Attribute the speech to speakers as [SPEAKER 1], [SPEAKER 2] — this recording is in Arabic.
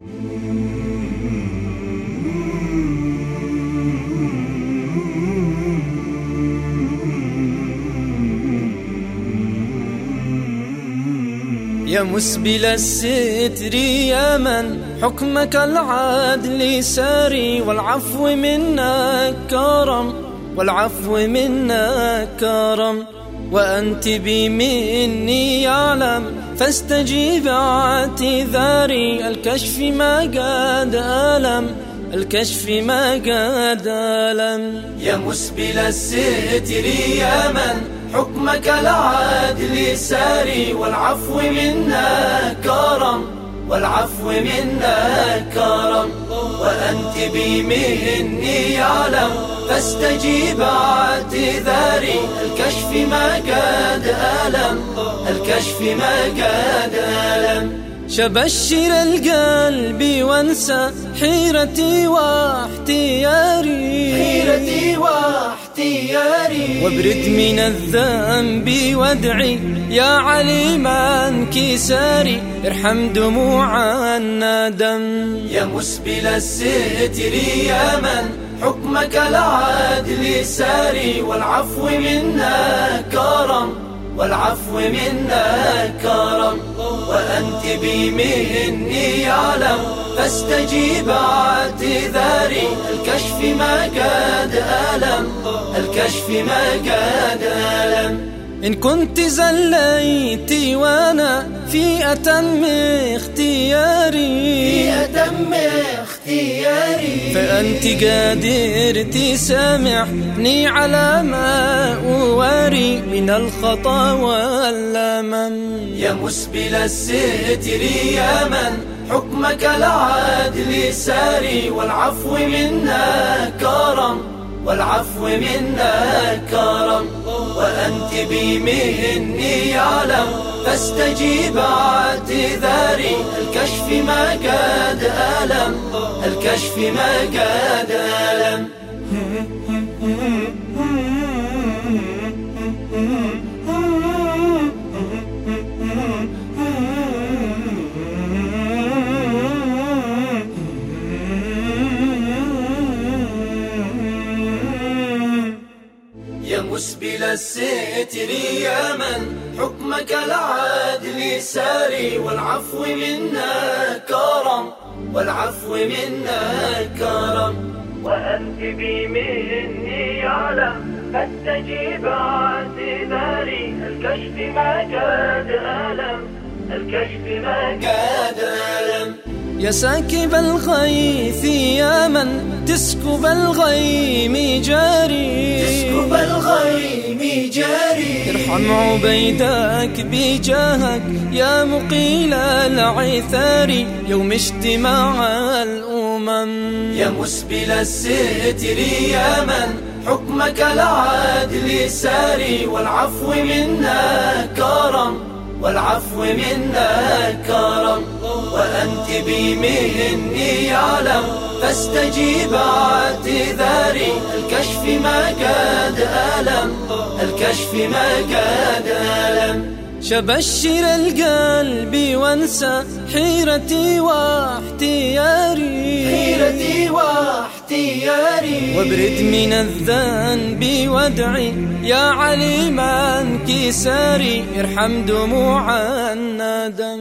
[SPEAKER 1] يا مسبل الستر يا من حكمك العدل ساري والعفو منا كرم والعفو منا كرم. وأنت بي مني يعلم فاستجيب اعتذاري. الكشف ما قد ألم الكشف ما قد ألم.
[SPEAKER 2] يا مسبل الستر يا من حكمك العدل ساري. والعفو منا كرم والعفو منا كرم. وأنت بي مني يعلم فاستجيب اعتذاري. الكشف ما قد ألم. الكشف ما قد ألم.
[SPEAKER 1] شبشر القلب وانسى حيرتي واحتياري.
[SPEAKER 2] حيرتي واحتياري.
[SPEAKER 1] وابرد من الذنب وادعي يا عليم انكساري. ارحم دموع الندم.
[SPEAKER 2] يا مسبل الستر يا من حكمك العدل ساري والعفو منا كرم والعفو منا كرم. وأنت بي مني يعلم فاستجيب اعتذاري. الكشف ما قد ألم الكشف ما قد ألم.
[SPEAKER 1] إن كنت زليت وأنا في أتم اختياري.
[SPEAKER 2] في أتم اختياري.
[SPEAKER 1] فأنت قادر تسامحني على ما أواري من الخطأ واللمم
[SPEAKER 2] يا مسبل الستر يا من حكمك العدل ساري. والعفو منا كرم والعفو منا كرم. وأنت بي مني يعلم فاستجيب اعتذاري. الكشف ما قد ألم الكشف ما قد ألم. مسبل الستر يا من؟ حكمك العدل ساري والعفو منا كرم والعفو منا كرم. وأنت بي مني يعلم فاستجيب اعتذاري الكشف ما قد ألم الكشف ما قد ألم.
[SPEAKER 1] يا ساكب الغيث يا من تسكب الغيم جاري.
[SPEAKER 2] تسكب الغيم جاري.
[SPEAKER 1] ارحم عبيدك بجاهك يا مقيل العثار. يوم اجتماع الأمم.
[SPEAKER 2] يا مسبل الستر يا من حكمك العدل ساري. والعفو منا كرم والعفو منا كرم. وأنت بي مني يعلم فاستجيب اعتذاري. الكشف ما قد ألم الكشف ما قد ألم.
[SPEAKER 1] شبشر القلب وانسى حيرتي واحتياري.
[SPEAKER 2] حيرتي واحتياري.
[SPEAKER 1] وابرد من الذنب وادعي يا عليم انكساري ارحم دموع الندم.